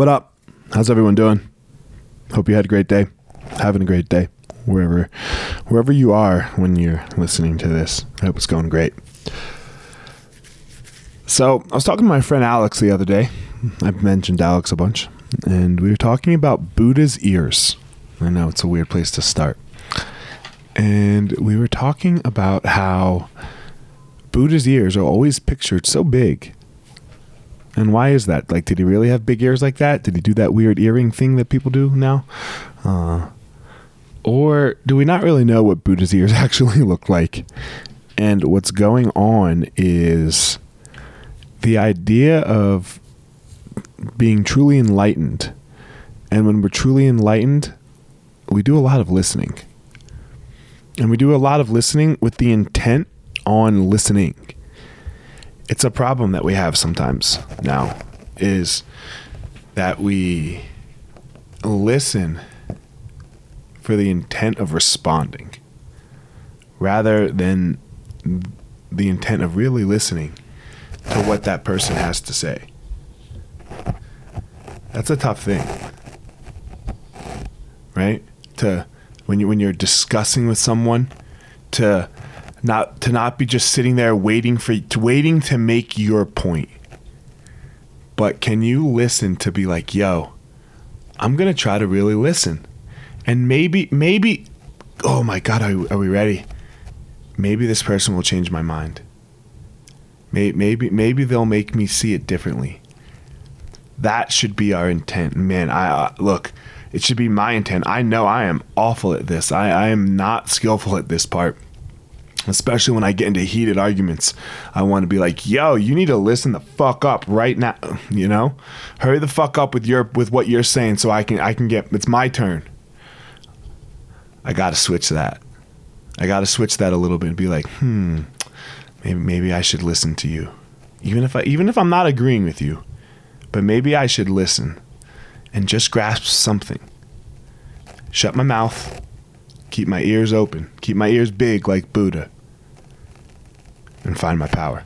What up? How's everyone doing? Hope you had a great day. Having a great day wherever wherever you are when you're listening to this. I hope it's going great. So, I was talking to my friend Alex the other day. I've mentioned Alex a bunch, and we were talking about Buddha's ears. I know it's a weird place to start. And we were talking about how Buddha's ears are always pictured so big and why is that? Like, did he really have big ears like that? Did he do that weird earring thing that people do now? Uh, or do we not really know what Buddha's ears actually look like? And what's going on is the idea of being truly enlightened. And when we're truly enlightened, we do a lot of listening. And we do a lot of listening with the intent on listening it's a problem that we have sometimes now is that we listen for the intent of responding rather than the intent of really listening to what that person has to say. That's a tough thing. Right? To when you when you're discussing with someone to not to not be just sitting there waiting for to waiting to make your point. But can you listen to be like yo i'm gonna try to really listen. And maybe maybe oh my god are, are we ready? Maybe this person will change my mind. Maybe, maybe maybe they'll make me see it differently. That should be our intent. Man i uh, look it should be my intent. I know i am awful at this. I, I am not skillful at this part especially when I get into heated arguments. I want to be like, "Yo, you need to listen the fuck up right now." You know, hurry the fuck up with your with what you're saying, so I can I can get. It's my turn. I got to switch that. I got to switch that a little bit and be like, "Hmm, maybe maybe I should listen to you, even if I even if I'm not agreeing with you, but maybe I should listen and just grasp something." Shut my mouth keep my ears open, keep my ears big like Buddha, and find my power.